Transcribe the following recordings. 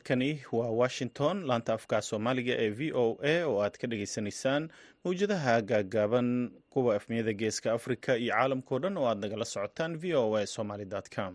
halkani waa washington. Laanta afka soomaaliga ee v o a oo aad ka dhagaysanaysaan mawjadaha gaagaaban kuwa efmiyada geeska africa iyo caalamkao dhan oo aad nagala socotaan v o a somaly com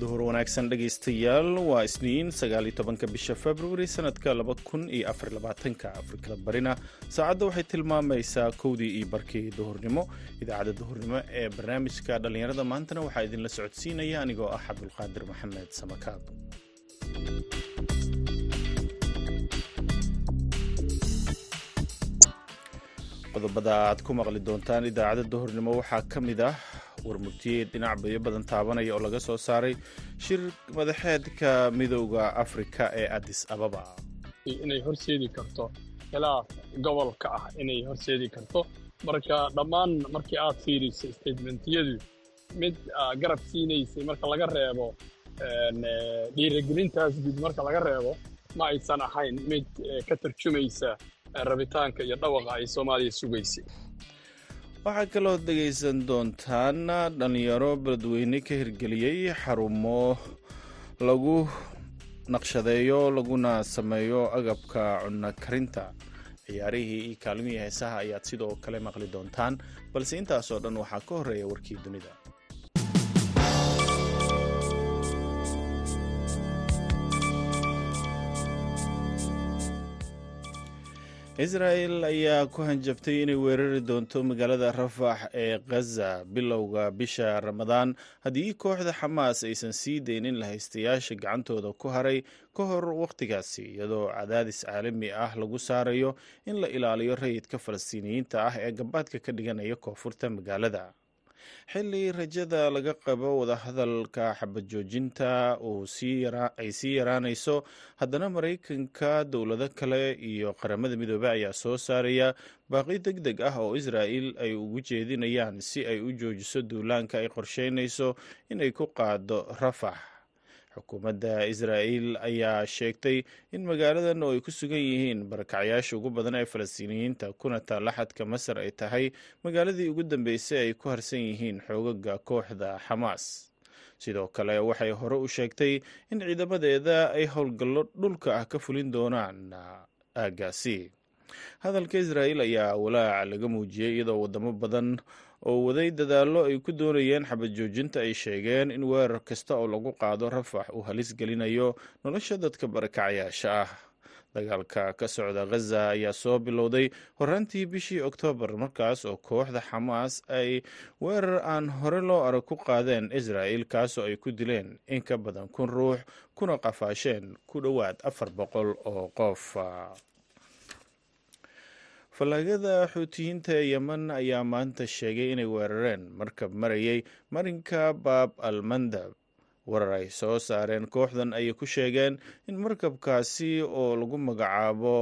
duhur wanaagsan dhegaystayaal waa isniin sagaal iyo tobanka bisha februari sanadka laba kun iyo afar labaatanka afrikada barina. Saacadda waxay tilmaamaysaa kowdii iyo barkii duhurnimo. Idaacadda duhurnimo ee barnaamijka dhallinyarada maantana waxaa idinla socodsiinaya anigoo ah cabdulqaadir maxamed samakaab qodobada aad ku maqli doontaan idaacadda duhurnimo waxaa ka mid ah warmurtiyeed dhinac bayo badan taabanaya oo laga soo saaray shir madaxeedka midooda afrika ee addis ababa. Inay horseedi karto khilaaf gobolka ah inay horseedi karto. Marka dhammaan markii aad fiiriso statementiyadu mid garab siinaysay marka laga reebo dhiiragelintaas guud marka laga reebo ma aysan ahayn mid ka tarjumaysa rabitaanka iyo dhawaqa ay soomaaliya sugaysay waxaa kaloo dhegaysan doontaan dhallinyaro beledweyne ka hirgeliyey xarumo lagu naqshadeeyo laguna sameeyo agabka cunno karinta. Ciyaarihii iyo kaalmihii heesaha ayaad sidoo kale maqli doontaan balse intaasoo dhan waxaa ka horreeya warkii dunida israel ayaa ku hanjabtay inay weerari doonto magaalada rafax ee khaza bilowga bisha ramadaan haddii kooxda xamaas aysan sii deynin lahaystayaasha gacantooda ku haray ka hor wakhtigaasi iyadoo cadaadis caalami ah lagu saarayo in la ilaaliyo rayidka falastiiniyiinta ah ee gabaadka ka dhiganaya koonfurta magaalada xilli rajada laga qabo wadahadalka xabajoojinta ay sii yaraanayso haddana maraykanka dowlado kale iyo qaramada midoobey ayaa soo saaraya. Baaqi deg deg ah oo israa'il ay ugu jeedinayaan si ay u joojiso duulaanka ay qorsheynayso inay ku qaado rafax xukuumadda israa'il ayaa sheegtay in magaaladan oo ay ku sugan yihiin barakacyaasha ugu badan ee falastiiniyiinta kuna taalaxadka masar ay tahay magaaladii ugu dambeysay ay ku harsan yihiin xoogaga kooxda xamaas. Sidoo kale waxay hore u sheegtay in ciidamadeeda ay howlgallo dhulka ah ka fulin doonaan aaggaasi hadalka israa'il ayaa walaaca laga muujiyey iyadoo wadamo badan oo waday dadaallo ay ku doonayeen xabad joojinta ay sheegeen in weerar kasta oo lagu qaado rafax uu halis gelinayo nolosha dadka barakacyaasha ah. Dagaalka ka socda khaza ayaa soo bilowday horaantii bishii oktoobar markaas oo kooxda xamaas ay weerar aan hore loo arag ku qaadeen israa'il kaasoo ay ku dileen in ka badan kun ruux kuna qafaasheen ku dhowaad afar boqol oo qof fallaagada xuutiyiinta ee yemen ayaa maanta sheegay inay weerareen. Markab marayay marinka baab al mandab warar ay soo saareen kooxdan ayay ku sheegeen in markabkaasi oo lagu magacaabo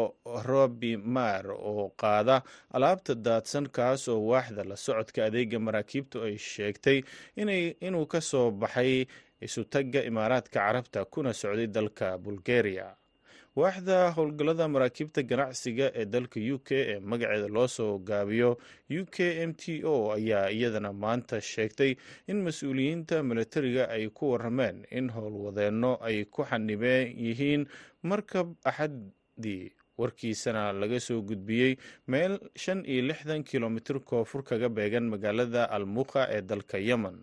robi maar oo qaada alaabta daadsan kaas oo waaxda la socodka adeega maraakiibtu ay sheegtay inuu ka soo baxay isutagga imaaraadka carabta kuna socday dalka bulgaria waaxda howlgallada maraakiibta ganacsiga ee dalka u k ee magaceeda loo soo gaabiyo u k m t o ayaa iyadana maanta sheegtay in mas'uuliyiinta milatariga ay ku warameen in howlwadeenno ay ku xanibeen yihiin markab axadii warkiisana laga soo gudbiyey meel shan iyo lixdan kilomitir koonfur kaga beegan magaalada almuqa ee dalka yemen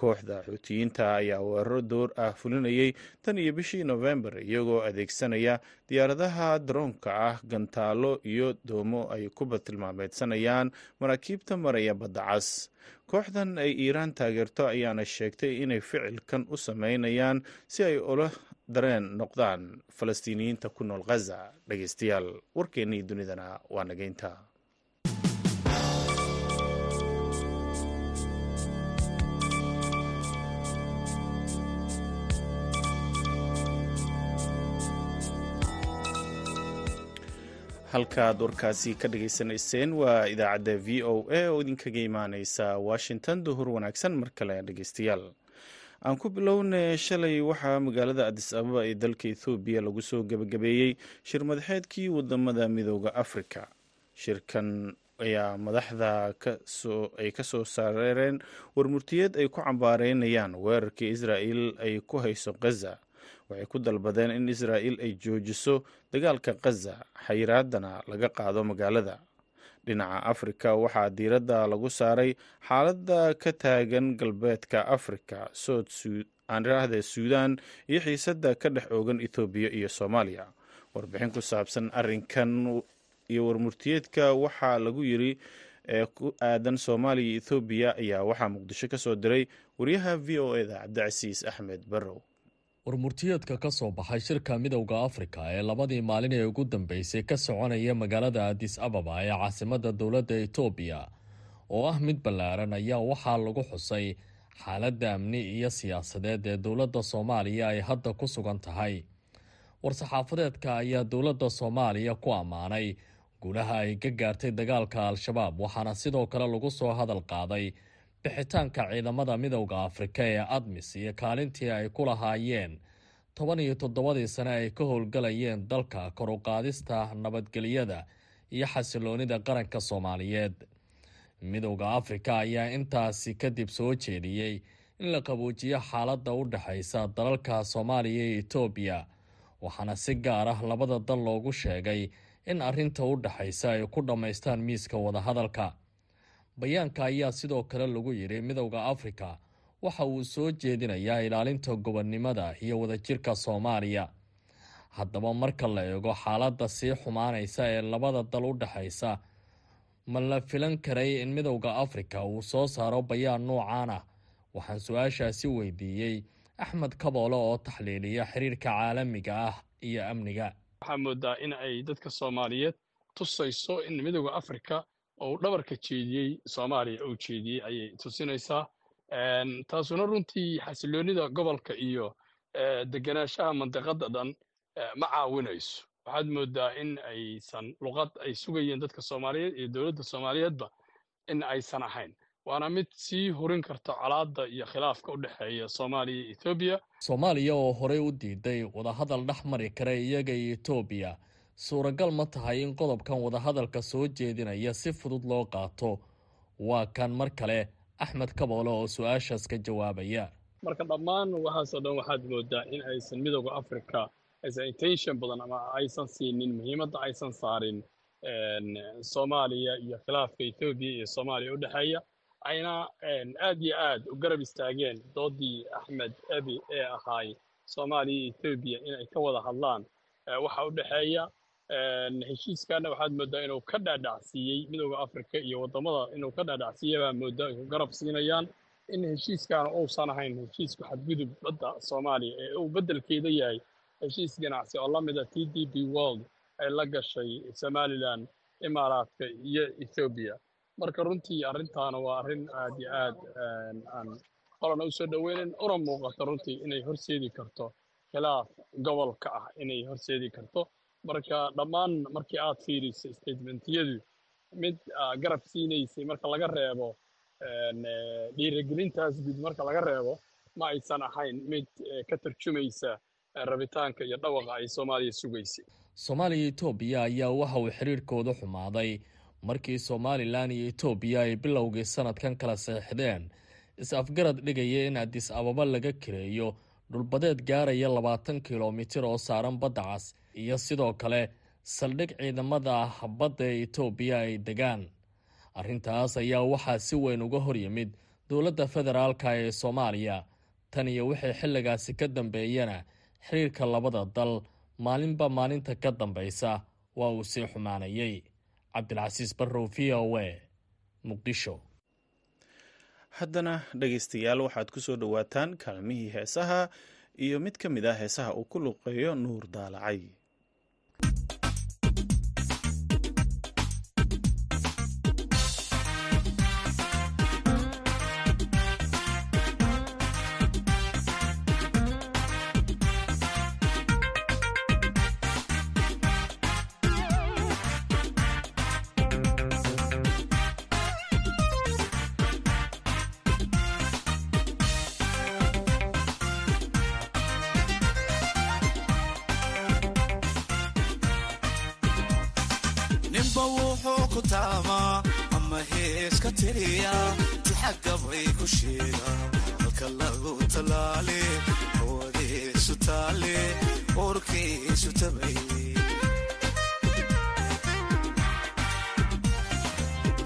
kooxda xuutiyiinta ayaa weeraro door ah fulinayay tan iyo bishii nofembar iyagoo adeegsanaya diyaaradaha daroonka ah gantaalo iyo doomo ay ku batilmaameedsanayaan maraakiibta maraya badda cas. Kooxdan ay iiraan taageerto ayaana sheegtay inay ficilkan u sameynayaan si ay ula dareen noqdaan falastiiniyiinta ku nool khaza dhegeystayaal warkeennii dunidana waa nageynta halkaad warkaasi ka dhagaysanayseen waa idaacadda v o a oo idinkaga imaaneysa washington. Duhur wanaagsan mar kale dhegeystayaal aan ku bilownay shalay waxaa magaalada adis ababa ee dalka ethoobiya lagu soo gebagabeeyey shir madaxeedkii waddamada midooda afrika. Shirkan ayaa madaxda ay ka soo saareen warmurtiyeed ay ku cambaareynayaan weerarkii israa'il ay ku hayso khaza waxay ku dalbadeen in israa'il ay joojiso dagaalka khaza xayiraadana laga qaado magaalada. Dhinaca afrika waxaa diiradda lagu saaray xaaladda ka taagan galbeedka afrika soodaaaniraahde suudan iyo xiisadda ka dhex oogan ethoobiya iyo soomaaliya. Warbixin ku saabsan arrinkan iyo warmurtiyeedka waxaa lagu yiri ee ku aadan soomaaliya iyo ethoobiya ayaa waxaa muqdisho ka soo diray wariyaha v o eda cabdicasiis axmed barrow warmurtiyeedka ka soo baxay shirka midowda afrika ee labadii maalin ee ugu dambeysay ka soconaya magaalada adis ababa ee caasimadda dowladda etoobiya oo ah mid ballaaran ayaa waxaa lagu xusay xaaladda amni iyo siyaasadeed ee dowladda soomaaliya ay hadda ku sugan tahay. War-saxaafadeedka ayaa dowladda soomaaliya ku ammaanay guulaha ay ka gaartay dagaalka al-shabaab waxaana sidoo kale lagu soo hadal qaaday bixitaanka ciidamada midowda afrika ee admis iyo kaalintii ay ku lahaayeen. Toban iyo toddobadii sane ay ka howlgalayeen dalka kor u nabadgelyada iyo xasiloonida qaranka soomaaliyeed. Midowda afrika ayaa intaasi kadib soo jeediyey in la qaboojiyo xaaladda u dhexaysa dalalka soomaaliya iyo etoobiya waxaana si gaar ah labada dal loogu sheegay in arrinta u dhexaysa ay ku dhammaystaan miiska wadahadalka bayaanka ayaa sidoo kale lagu yidhi midowda afrika waxa uu soo jeedinayaa ilaalinta gobonnimada iyo wadajirka soomaaliya. Haddaba marka la eego xaaladda sii xumaanaysa ee labada dal u dhexaysa ma la filan karay in midowda afrika uu soo saaro bayaan noocaan ah? Waxaan su'aashaasi weydiiyey axmed kaboole oo taxliiliya xiriirka caalamiga ah iyo amniga. Waxaa moodaa in ay dadka soomaaliyeed tusayso in midowda afrika oo uu dhabarka jeediyey soomaaliya uu jeediyey ayay tusinaysaa. Taasuna runtii xasiloonida gobolka iyo degenaanshaha mandiqada dhan ma caawinayso. Waxaad moodaa in aysan luqad ay sugayeen dadka soomaaliyeed iyo dowladda soomaaliyeedba in aysan ahayn. Waana mid sii horin karta colaadda iyo khilaafka u dhexeeya soomaaliya etoobiya soomaaliya oo horey u diiday wadahadal dhex mari kara iyaga iyo etoobiya suuragal ma tahay in qodobkan wadahadalka soo jeedinaya si fudud loo qaato? Waa kan mar kale axmed kaboole oo su'aashaas ka jawaabaya. Marka dhammaan waxaasoo dhan waxaad moodaa in aysan midowda africa aysan intention badan ama aysan siinin muhiimadda aysan saarin soomaaliya iyo khilaafka etoobiya iyo soomaaliya u dhexeeya ayna aad iyo aad u garab istaageen doodii axmed abi ee ahaay soomaaliya iyo etoobiya inay ka wada hadlaan waxa u dhexeeya heshiiskaana waxaad moodaa inuu ka dhaadhacsiiyey midowda africa iyo waddamada inuu ka dhaadhacsiiyey baa moodaa ay ku garab siinayaan. In heshiiskaana uusan ahayn heshiisku xadgudub badda soomaaliya ee uu beddelkeeda yahay heshiis ganacsi oo la mida t d b world ay la gashay somalilan imaaraadka iyo ethoobiya marka runtii arrintaana waa arrin aad iyo aad aan qolana u soo dhoweynan una muuqato runtii inay horseedi karto khilaaf gobolka ah inay horseedi karto marka dhammaan markii aad fiiriso statementiyadu mid garab siinaysay marka laga reebo dhiirigelintaas guud marka laga reebo ma aysan ahayn mid ka tarjumaysa rabitaanka iyo dhawaqa ay soomaaliya sugaysay. Soomaaliya etoobiya ayaa waxa uu xiriirkooda xumaaday. Markii somalilan iyo etoobiya ay bilowgii sanadkan kala seexdeen is-afgarad dhigaya in adis ababa laga kireeyo dhulbadeed gaaraya labaatan kilomitir oo saaran badda cas iyo sidoo kale saldhig ciidamada badda ee etoobiya ay degaan. Arrintaas ayaa waxaa si weyn uga hor yimid dowladda federaalka ee soomaaliya. Tan iyo wixii xilligaasi ka dambeeyana xiriirka labada dal maalinba maalinta ka dambaysa waa uu sii xumaanayay. Cabdilcasiis barrow v o a muqdisho. Haddana dhegaystayaal waxaad ku soo dhowaataan kaalmihii heesaha iyo mid ka mid ah heesaha uu ku luqeeyo nuur daalacay sheega halka lagu talaale hawadiisu taale uurkiisu tabay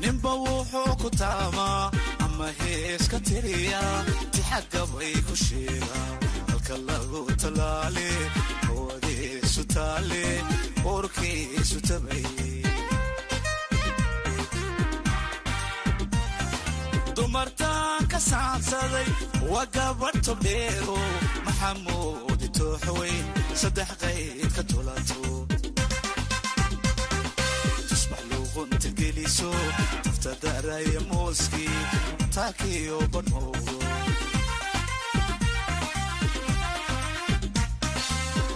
ninba wuxuu ku taamaa ama heeska tiriya tixagabay ku sheega halka lagu talaale hawadiisu taale uurkiisu tabay dumartaan ka saansaday waa gabadh tobdheero maxamuudi tooxweyn saddex qayd ka tulato tusbax luuqunta geliso tafta daraya mooskii taakiyo badhmowdo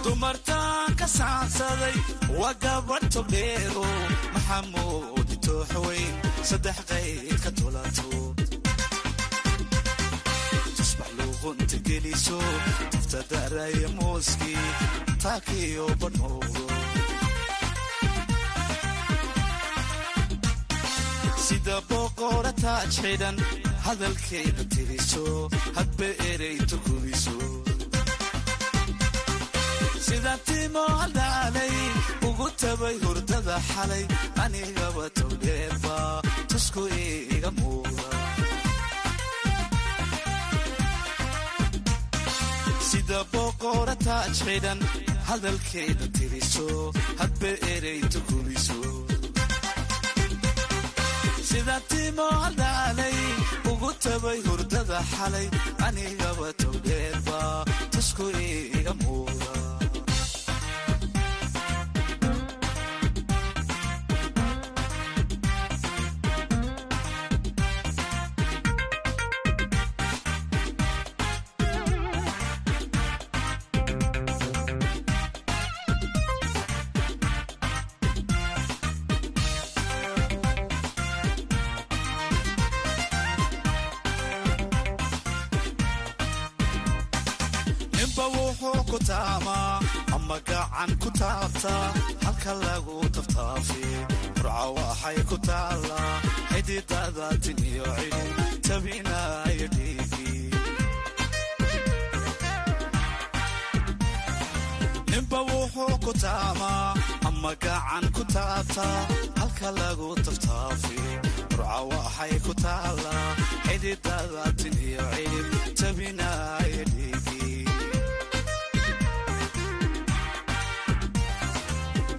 dumartaan ka saansaday waa gabadh tobdheero maxamuudi tooxweyn saddex qayd ka tulato geliso tafta daraya mooskii taakiyo badhmowdo sida boqora taaj xidhan hadalkeeda tiriso hadba erey turkumiso sida timo haldaalay ugu tabay hurdada xalay anigaba towdheerba tusku iga muuda sida boqora taaj xidhan hadalkeeda tiriso hadba erey turkumiso sida timo haldaalay ugu tabay hurdada xalay anigaba towdheerba tusku iga muuda ninba wuxuu ku taamaa ama gacan ku taabtaa halka lagu taftaafi furca waxay ku taallaa xididada tin iyo cidhi tabinaayo dhiigi ninba wuxuu ku taamaa ama gacan ku taabtaa halka lagu taftaafi furca waxay ku taallaa xididada tin iyo cidhi tabinaayo dhiigi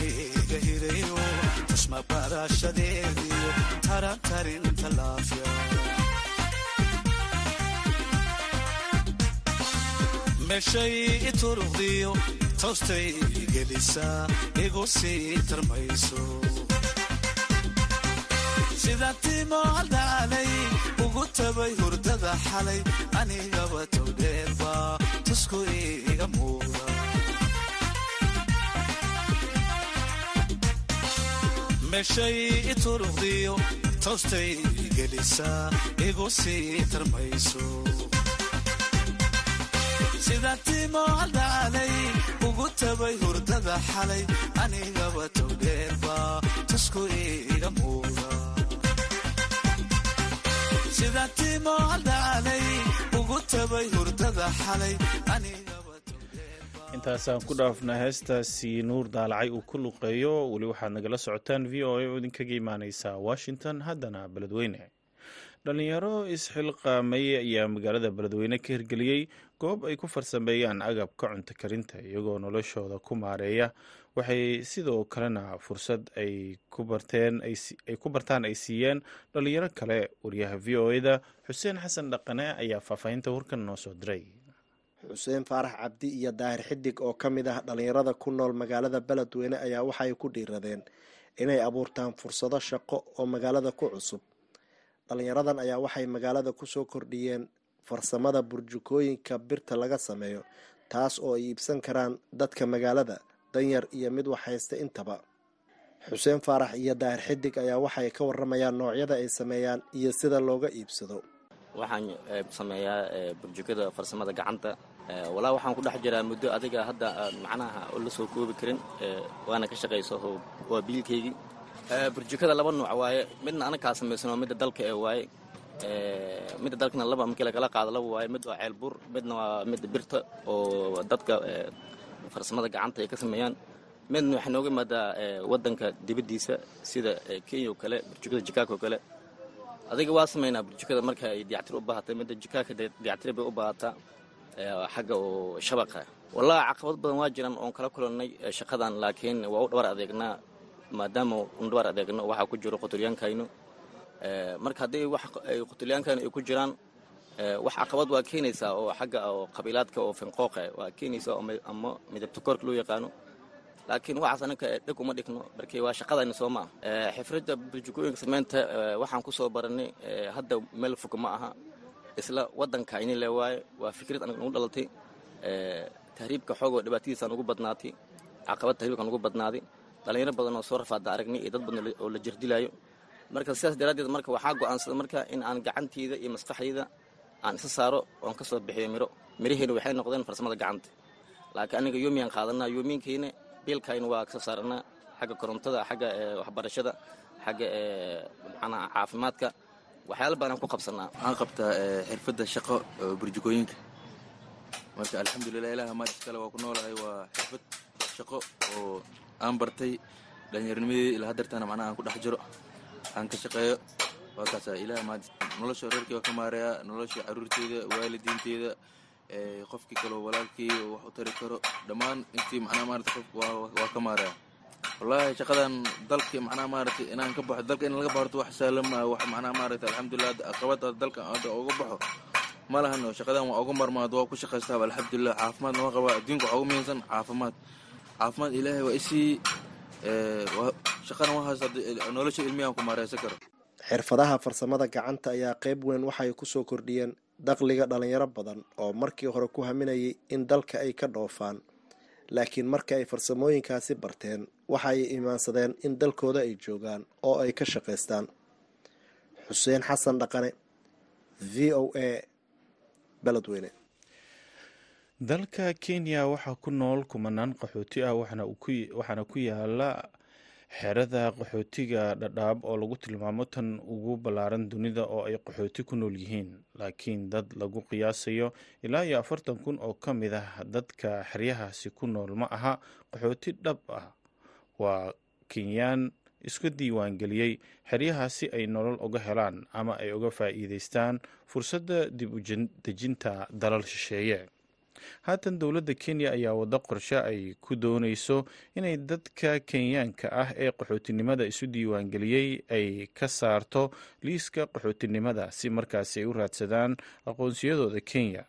tahaniga hirayo isma baraashadeediyo tarantarinta laafya. Meeshay ituruqdiyo toostay gelisaa igu sii tarmayso. Sida timo haldaalay ugu tabay hurdada xalay anigaba towdheerba tusku iga muuda meeshay ituruqdiyo toostay gelisaa igu sii tarmayso. Sida timo haldaalay ugu tabay hurdada xalay anigaba towdheerba tusku iga muuda sida timo haldaalay ugu tabay hurdada xalay intaasaan ku dhaafna heestaasi nuur daalacay uu ku luqeeyo. Weli waxaad nagala socotaan v o a oo idinkaga imaaneysa washington. Haddana beledweyne. Dhalinyaro isxilqaamay ayaa magaalada beledweyne ka hirgeliyey goob ay ku farsameeyaan agabka cunto karinta iyagoo noloshooda ku maareeya. Waxay sidoo kalena fursad ay ku bartaan ay siiyeen dhalinyaro kale. Wariyaha v o eda xuseen xasan dhaqane ayaa faahfaahinta warkan noo soo diray xuseen faarax cabdi iyo daahir xidig oo ka mid ah dhallinyarada ku nool magaalada beledweyne ayaa waxay ku dhiiradeen inay abuurtaan fursado shaqo oo magaalada ku cusub. Dhallinyaradan ayaa waxay magaalada ku soo kordhiyeen farsamada burjukooyinka birta laga sameeyo taas oo ay iibsan karaan dadka magaalada danyar iyo mid waxhaysta intaba. Xuseen faarax iyo daahir xidig ayaa waxay ka waramayaan noocyada ay sameeyaan iyo sida looga iibsado. Waxaan sameeyaa burjukada farsamada gacanta walaa waxaan ku dhex jiraa muddo adiga hadda macnaha oo la soo koobi karin waana ka shaqayso waa biilkaygii burjukada laba nooc waaye midna anakaa samaysano midda dalka ee waaye. Midda dalkana laba markii lagala qaado laba waaye mid waa ceelbur midna waa midda birta oo dadka farsamada gacanta ay ka sameeyaan. Midna waxay nooga imaadaa wadanka dibaddiisa sida kenya oo kale burjukada jikaaka oo kale. Adiga waa samaynaa burjukada marka ay dayactir u baahatay midda jikaaka dayactir bay u baahataa xagga shabaqa wallahi caqabad badan waa jiraan oon kala kulannay shaqadan laakiin waa u dhabar adeegnaa maadaama un dhabar adeegno waxaa ku jiro qotolyaankayno marka haddii wax ay ku jiraan wax caqabad waa keenaysaa oo xagga oo qabiilaadka oo finqooqa waa keenaysaa ama midabta koorka loo yaqaano. Laakiin waxaas anaka dheg uma dhigno markii waa shaqadayna soo maa xifradda burjukooyinka samaynta waxaan ku soo baranay hadda meel fog ma aha isla waddankayni le waaye waa fikrad anaga nagu dhalatay tahriibka xoogoo dhibaatadiisaan ugu badnaatay caqabad tahriibkaan ugu badnaaday dhallinyaro badan oo soo rafaada aragnay iyo dad badan oo la jirdilaayo. Marka sidaas daraaddeed marka waxaa go'aansada marka in aan gacanteyda iyo maskaxdayda aan isa saaro oon ka soo bixiyo miro. Miraheena waxay noqdeen farsamada gacanta. Laakiin aniga yoomiyaan qaadanaa yoomiinkayna biilkayna waa ka soo saaranaa xagga korontada xagga waxbarashada xagga macnaa caafimaadka waxyaala baanaan ku qabsanaa waxaan qabtaa xirfadda shaqo burjukooyinka marka alxamdulilah ilaah maadis kale waa ku noolahay waa xirfad shaqo oo aan bartay dhallinyarnimadii ilaa hadeertaana macnaha aan ku dhex jiro. Aan ka shaqeeyo waa kaasa ilaah maadis nolosha reerkii waa ka maareeyaa nolosha caruurteeda waalidiinteeda qofkii kaloo walaalkii wax u tari karo. Dhammaan intii macnaha maarata qof waa ka maareeya wallaahi shaqadan dalka macnaha maaragtay inaan ka baxo dalka in laga baxorto wax sahlan maa wax macnaha maaragtay alxamdulilah aqabada dalka hadda uga baxo ma shaqadan waa uga marmaad waa ku shaqaystaaba alxamdulilah caafimaadna waa qabaa adduunka waxaa ugu muhiimsan caafimaad. Caafimaad ilaahay waa isii shaqana waa haysta nolosha ilmiyahan ku maareysan karo. Xirfadaha farsamada gacanta ayaa qayb weyn waxay ku soo kordhiyeen dakhliga dhalinyaro badan oo markii hore ku haminayay in dalka ay ka dhoofaan laakiin marka ay farsamooyinkaasi barteen waxa ay imaansadeen in dalkooda ay joogaan oo ay ka shaqaystaan xuseen xasan dhaqane v o a beledweyne. Dalka kenya waxaa ku nool kumanaan qaxooti ah waxaana ku yaalla xerada qaxootiga dhadhaab oo lagu tilmaamo tan ugu ballaaran dunida oo ay qaxooti ku nool yihiin laakiin dad lagu qiyaasayo ilaa iyo afartan kun oo ka mid ah dadka xeryahaasi ku nool ma aha qaxooti dhab ah. Waa kenyaan isku diiwaangeliyey xeryahaasi ay nolol uga helaan ama ay uga faa'iideystaan fursadda dib u dejinta dalal shisheeye haatan dowladda kenya ayaa waddo qorshe ay ku dooneyso inay dadka kenyaanka ah ee qaxootinimada isu diiwaangeliyey ay ka saarto liiska qaxootinimada si markaasi ay u raadsadaan aqoonsiyadooda kenya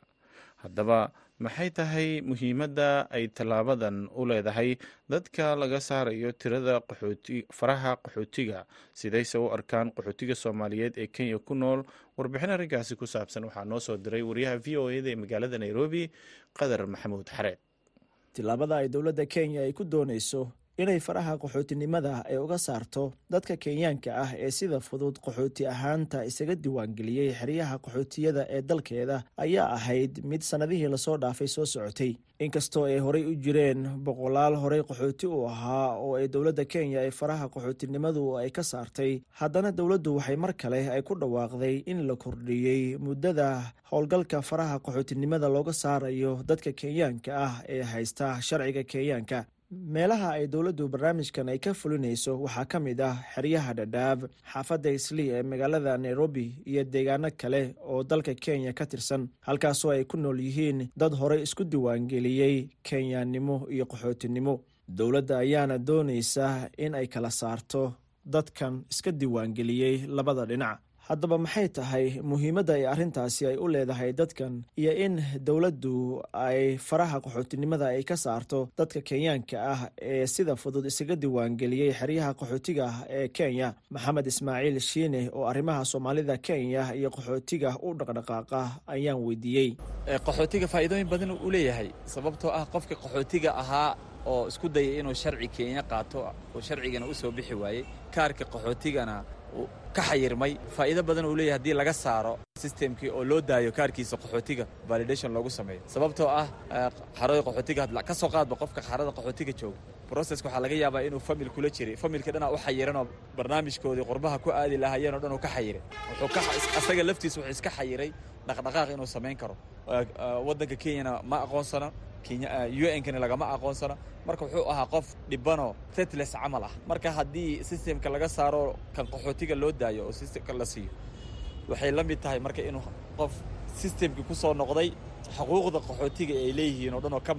haddaba maxay tahay muhiimadda ay tallaabadan u leedahay dadka laga saarayo tirada faraha qaxootiga? Sidayse u arkaan qaxootiga soomaaliyeed ee kenya ku nool. Warbixin arrinkaasi ku saabsan waxaa noo soo diray wariyaha v o eda ee magaalada nairobi qadar maxamuud xareed tillaabada ay dowladda kenya ay ku doonayso inay faraha qaxootinimada ay uga saarto dadka kenyaanka ah ee sida fudud qaxooti ahaanta isaga diiwaangeliyey xeryaha qaxootiyada ee dalkeeda ayaa ahayd mid sannadihii la soo dhaafay soo socotay. Inkastoo ay horey u jireen boqolaal horey qaxooti u ahaa oo ay dowladda kenya ee faraha qaxootinimadu ay ka saartay haddana dowladdu waxay mar kale ay ku dhawaaqday in la kordhiyey muddada howlgalka faraha qaxootinimada looga saarayo dadka kenyaanka ah ee haysta sharciga kenyaanka meelaha ay dowladdu barnaamijkan ay ka fulinayso waxaa ka mid ah xeryaha dhadhaab xaafadda islii ee magaalada nairobi iyo deegaano kale oo dalka kenya ka tirsan halkaasoo ay ku nool yihiin dad horey isku diiwaangeliyey kenyaannimo iyo qaxootinimo. Dowladda ayaana doonaysa in ay kala saarto dadkan iska diiwaangeliyey labada dhinac haddaba maxay tahay muhiimadda ay arrintaasi ay u leedahay dadkan iyo in dowladdu ay faraha qaxootinimada ay ka saarto dadka kenyaanka ah ee sida fudud isaga diiwaangeliyey xeryaha qaxootiga ah ee kenya maxamed ismaaciil shiine oo arrimaha soomaalida kenya iyo qaxootiga u dhaqdhaqaaqa ayaan weydiiyey. Qaxootiga faa'iidooyin badan uu leeyahay sababtoo ah qofka qaxootiga ahaa oo isku dayay inuu sharci kenya qaato oo sharcigana u bixi waayey kaarka qaxootigana ka xayirmay. Faa'iido badan uu leeyahay haddii laga saaro sistemkii oo loo daayo kaarkiisa qaxootiga validation loogu sameeyo. Sababtoo ah xarada qaxootiga ka soo qaadba qofka xarada qaxootiga jooga. Broceska waxaa laga yaabaa inuu famil kula jiray. Familka dhanaa u xayiranoo barnaamijkoodii qurbaha ku aadi lahaayeen o dhan uu ka xayiray. Asaga laftiisa wuxuu iska xayiray dhaqdhaqaaq inuu samayn karo. Waddanka kenyana ma aqoonsano u-nkana lagama aqoonsano. Marka wuxuu ahaa qof dhibanoo tetles camal ah. Marka haddii sistemka laga saaro kan qaxootiga loo daayo oo sistemka la siiyo waxay la mid tahay marka inuu qof sistemkii ku soo noqday xuquuqda qaxootiga ay leeyihiin oo dhan oo ka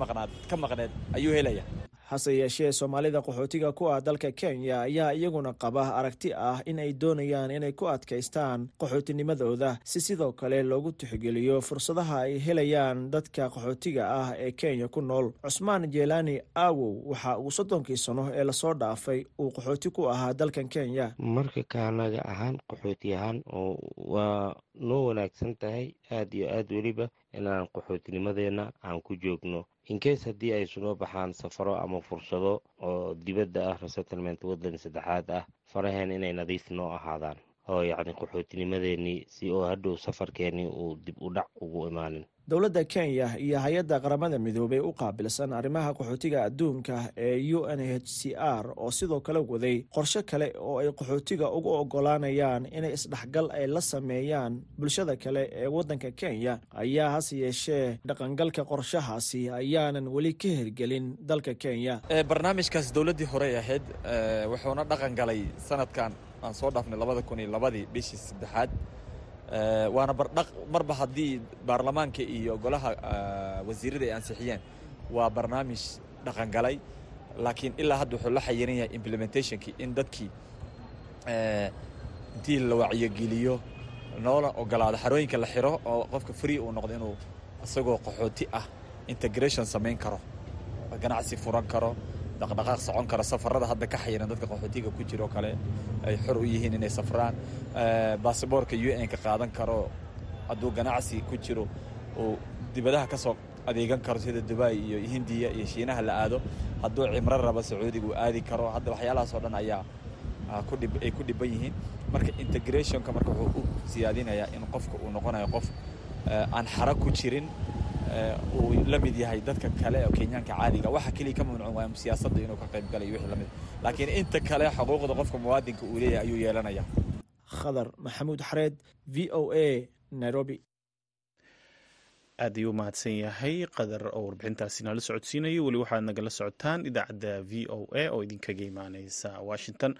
maqneed ayuu helaya hase yeeshee soomaalida qaxootiga ku ah dalka kenya ayaa iyaguna qaba aragti ah in ay doonayaan inay ku adkaystaan qaxootinimadooda si sidoo kale loogu tixgeliyo fursadaha ay helayaan dadka qaxootiga ah ee kenya ku nool. Cusmaan jeelaani aawow waxa uu soddonkii sano ee la soo dhaafay uu qaxooti ku ahaa dalkan kenya. Marka kaanaga ahaan qaxooti ahaan oo waa noo wanaagsan tahay aad iyo aad weliba inaan qaxootinimadeena aan ku joogno inkees haddii ay sunoo baxaan safaro ama fursado oo dibadda ah resettlement waddan saddexaad ah faraheen inay nadiif noo ahaadaan oo yacni qaxootinimadeenii si oo hadhow safarkeenii uu dib u dhac ugu imaanin. Dowladda kenya iyo hay'adda qaramada midoobey u qaabilsan arrimaha qaxootiga adduunka ee u n h c r oo sidoo kale waday qorshe kale oo ay qaxootiga ugu oggolaanayaan inay isdhexgal ay la sameeyaan bulshada kale ee waddanka kenya. Ayaa hase yeeshee dhaqangalka qorshahaasi ayaanan weli ka hirgelin dalka kenya. Barnaamijkaas dowladdii horey ahayd wuxuuna dhaqan galay sanadkan aan soo dhaafnay labada kun iyo labadii bishii saddexaad waana marba haddii baarlamaanka iyo golaha wasiirada ay ansixiyeen waa barnaamij dhaqangalay. Laakiin ilaa hadda wuxuu la xayiran yahay implementationkii in dadkii intii la wacyogeliyo noola ogolaado xarooyinka la xiro oo qofka free uu noqdo inuu isagoo qaxooti ah integration samayn karo ganacsi furan karo dhaqdhaqaaq socon karo safarada. Hadda ka xayiran dadka qaxootiga ku jiro kale ay xor u yihiin inay safraan. Basaboorka u n ka qaadan karo hadduu ganacsi ku jiro uu dibadaha ka soo adeegan karo sida dubai iyo hindiya iyo shiinaha la aado hadduu cimro rabo sacuudiga uu aadi karo. Hadda waxyaalahaas oo dhan ayaa ay ku dhiban yihiin. Marka integrationka marka wuxuu u siyaadinayaa in qofka uu noqonayo qof aan xara ku jirin uu la mid yahay dadka kale oo kenyaanka caadiga. Waxa keliya ka mamnuucan waa siyaasadda inuu ka qayb galayo wixii la mid. Laakiin inta kale xuquuqda qofka muwaadinka uu leeyahay ayuu yeelanaya. Khadar maxamuud xareed v o a nairobi aad ayuu mahadsan yahay. Qadar oo warbixintaasi nala socodsiinayo. Weli waxaad nagala socotaan idaacadda v o a oo idinkaga imaaneysa washington.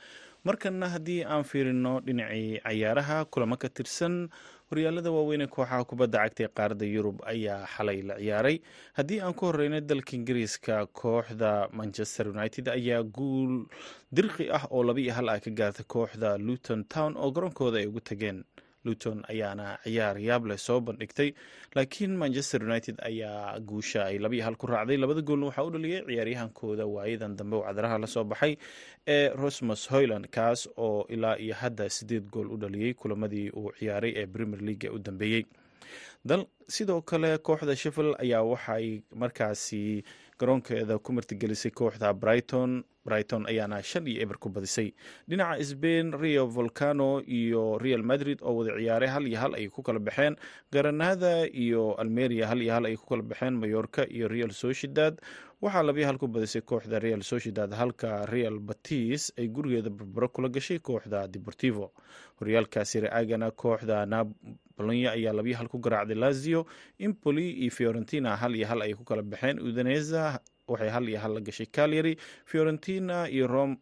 Markana haddii aan fiirino dhinacii cayaaraha kulamo ka tirsan horyaalada waaweyn kooxaha kubadda cagta ee qaaradda yurub ayaa xalay la ciyaaray. Haddii aan ku horeyno dalka ingiriiska kooxda manchester united ayaa guul dirqi ah oo laba iyo hal ah ka gaartay kooxda luton town oo garoonkooda ay ugu tageen luton ayaana ciyaar yaab leh soo bandhigtay laakiin manchester united ayaa guusha ay laba iyo hal ku raacday. Labada goolna waxaa u dhaliyay ciyaaryahankooda waayadan dambe oo cadaraha la soo baxay ee rosmus hoyland kaas oo ilaa iyo hadda sideed gool u dhaliyey kulamadii uu ciyaaray ee premier league u dambeeyey sidoo kale kooxda sheffield ayaa waxay markaasi garoonkeeda ku martigelisay kooxda brighton brighton ayaana shan iyo eber ku badisay. Dhinaca sbain rio volcano iyo real madrid oo wada ciyaaray hal iyo hal ay ku kala baxeen. Garanada iyo almeria hal iyo hal ay ku kala baxeen. Mayorka iyo real sociedad waxaa labiyo hal ku badisay kooxda real sociedad halka real batis ay gurigeeda barbaro kula gashay kooxda deportivo. Horyaalka siriagana kooxda napolonia ayaa labiyo hal ku garaacday lazio. Impoli iyo fiorentina hal iyo hal ay ku kala baxeen. Udaneza waxay hal iyo hal la gashay. Calyary fiorentina iyo rom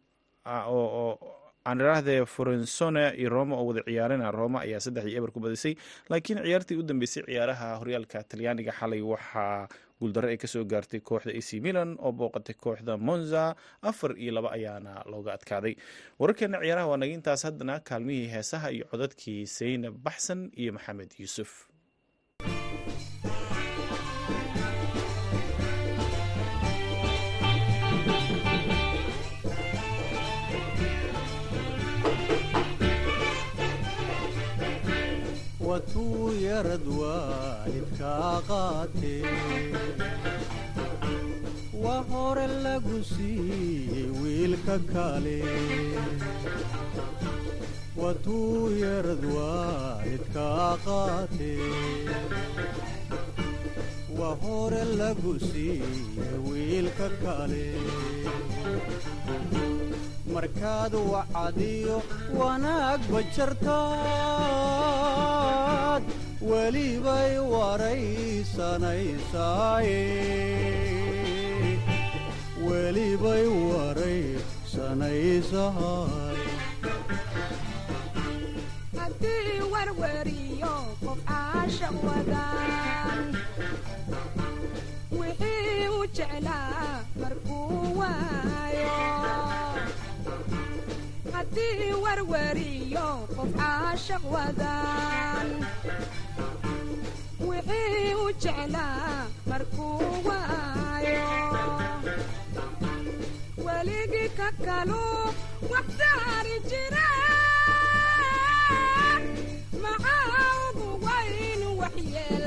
oo aan idhaahdee forensone iyo roma oo wada ciyaarana roma ayaa saddex iyo eber ku badisay. Laakiin ciyaartii u dambeysay ciyaaraha horyaalka talyaaniga xalay waxaa guuldarre ay ka soo gaartay kooxda ac milan oo booqatay kooxda monza. Afar iyo laba ayaana looga adkaaday. Wararkeena ciyaaraha waa naga intaas haddana kaalmihii heesaha iyo codadkii saynab baxsan iyo maxamed yuusuf watuu yarad waalidkaa qaatee waa hore lagu siiyey wiilka kale watuu yarad waalidkaa qaatee waa hore lagu siiyey wiilka kale markaad wacadiyo wanaag bajartaad waraysanaysaay welibay waraysanaysahay haddii warwariyo qof caasha wadaan wixii u jeclaa markuu waayo haddii warwariyo qof caashaq wadaan. Wixii u jeclaa markuu waayo. Weligii ka kalu wax saari jira. Maxaa ugu wayn waxyeeladae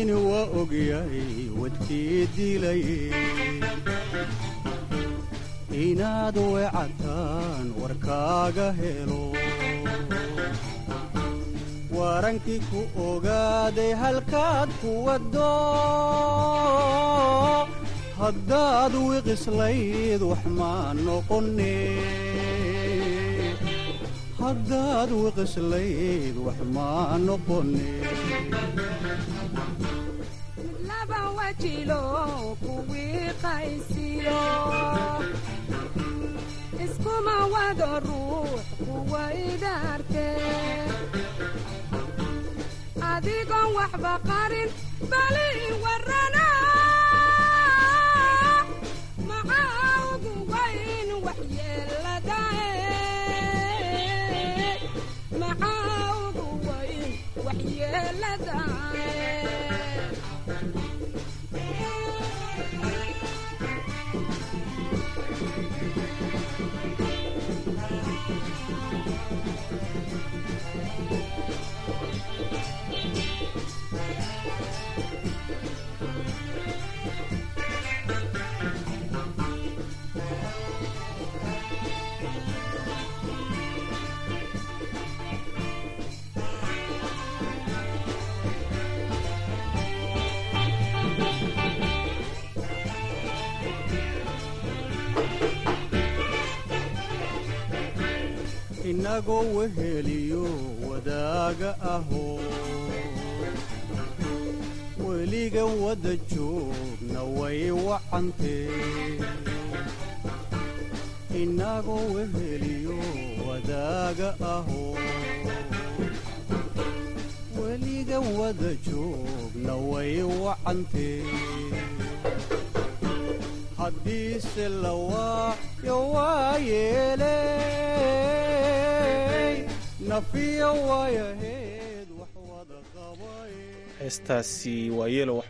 weyni waa ogyahay wadkii dilaye inaad weecataan warkaaga helo warankii ku ogaaday halkaad ku waddo haddaad wiqislayd wax maa noqone haddaad wiqislayd wax maa noqone iskuma wado ruux kuwaydaarte adigoon waxba qarin bali warana. Maxaa ugu wayn waxyeeladae maxaa ugu wayn waxyeeladae inagoo weheliyo wadaaga ahoo weliga wadda joogna way wacantee inagoo weheliyo wadaaga ahoo weliga wadda joogna way wacantee haddiise la waayo waa yeeley heestaasi waa yeelo wax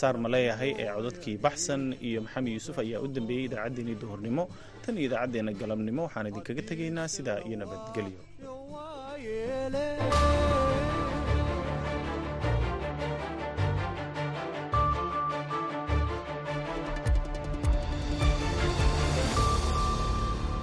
saar ma leeyahay ee codadkii baxsan iyo maxamed yuusuf ayaa u dambeeyey idaacaddeenii duhurnimo. Tan iyo idaacaddeenna galabnimo waxaan idinkaga tegaynaa sidaa iyo nabadgelyo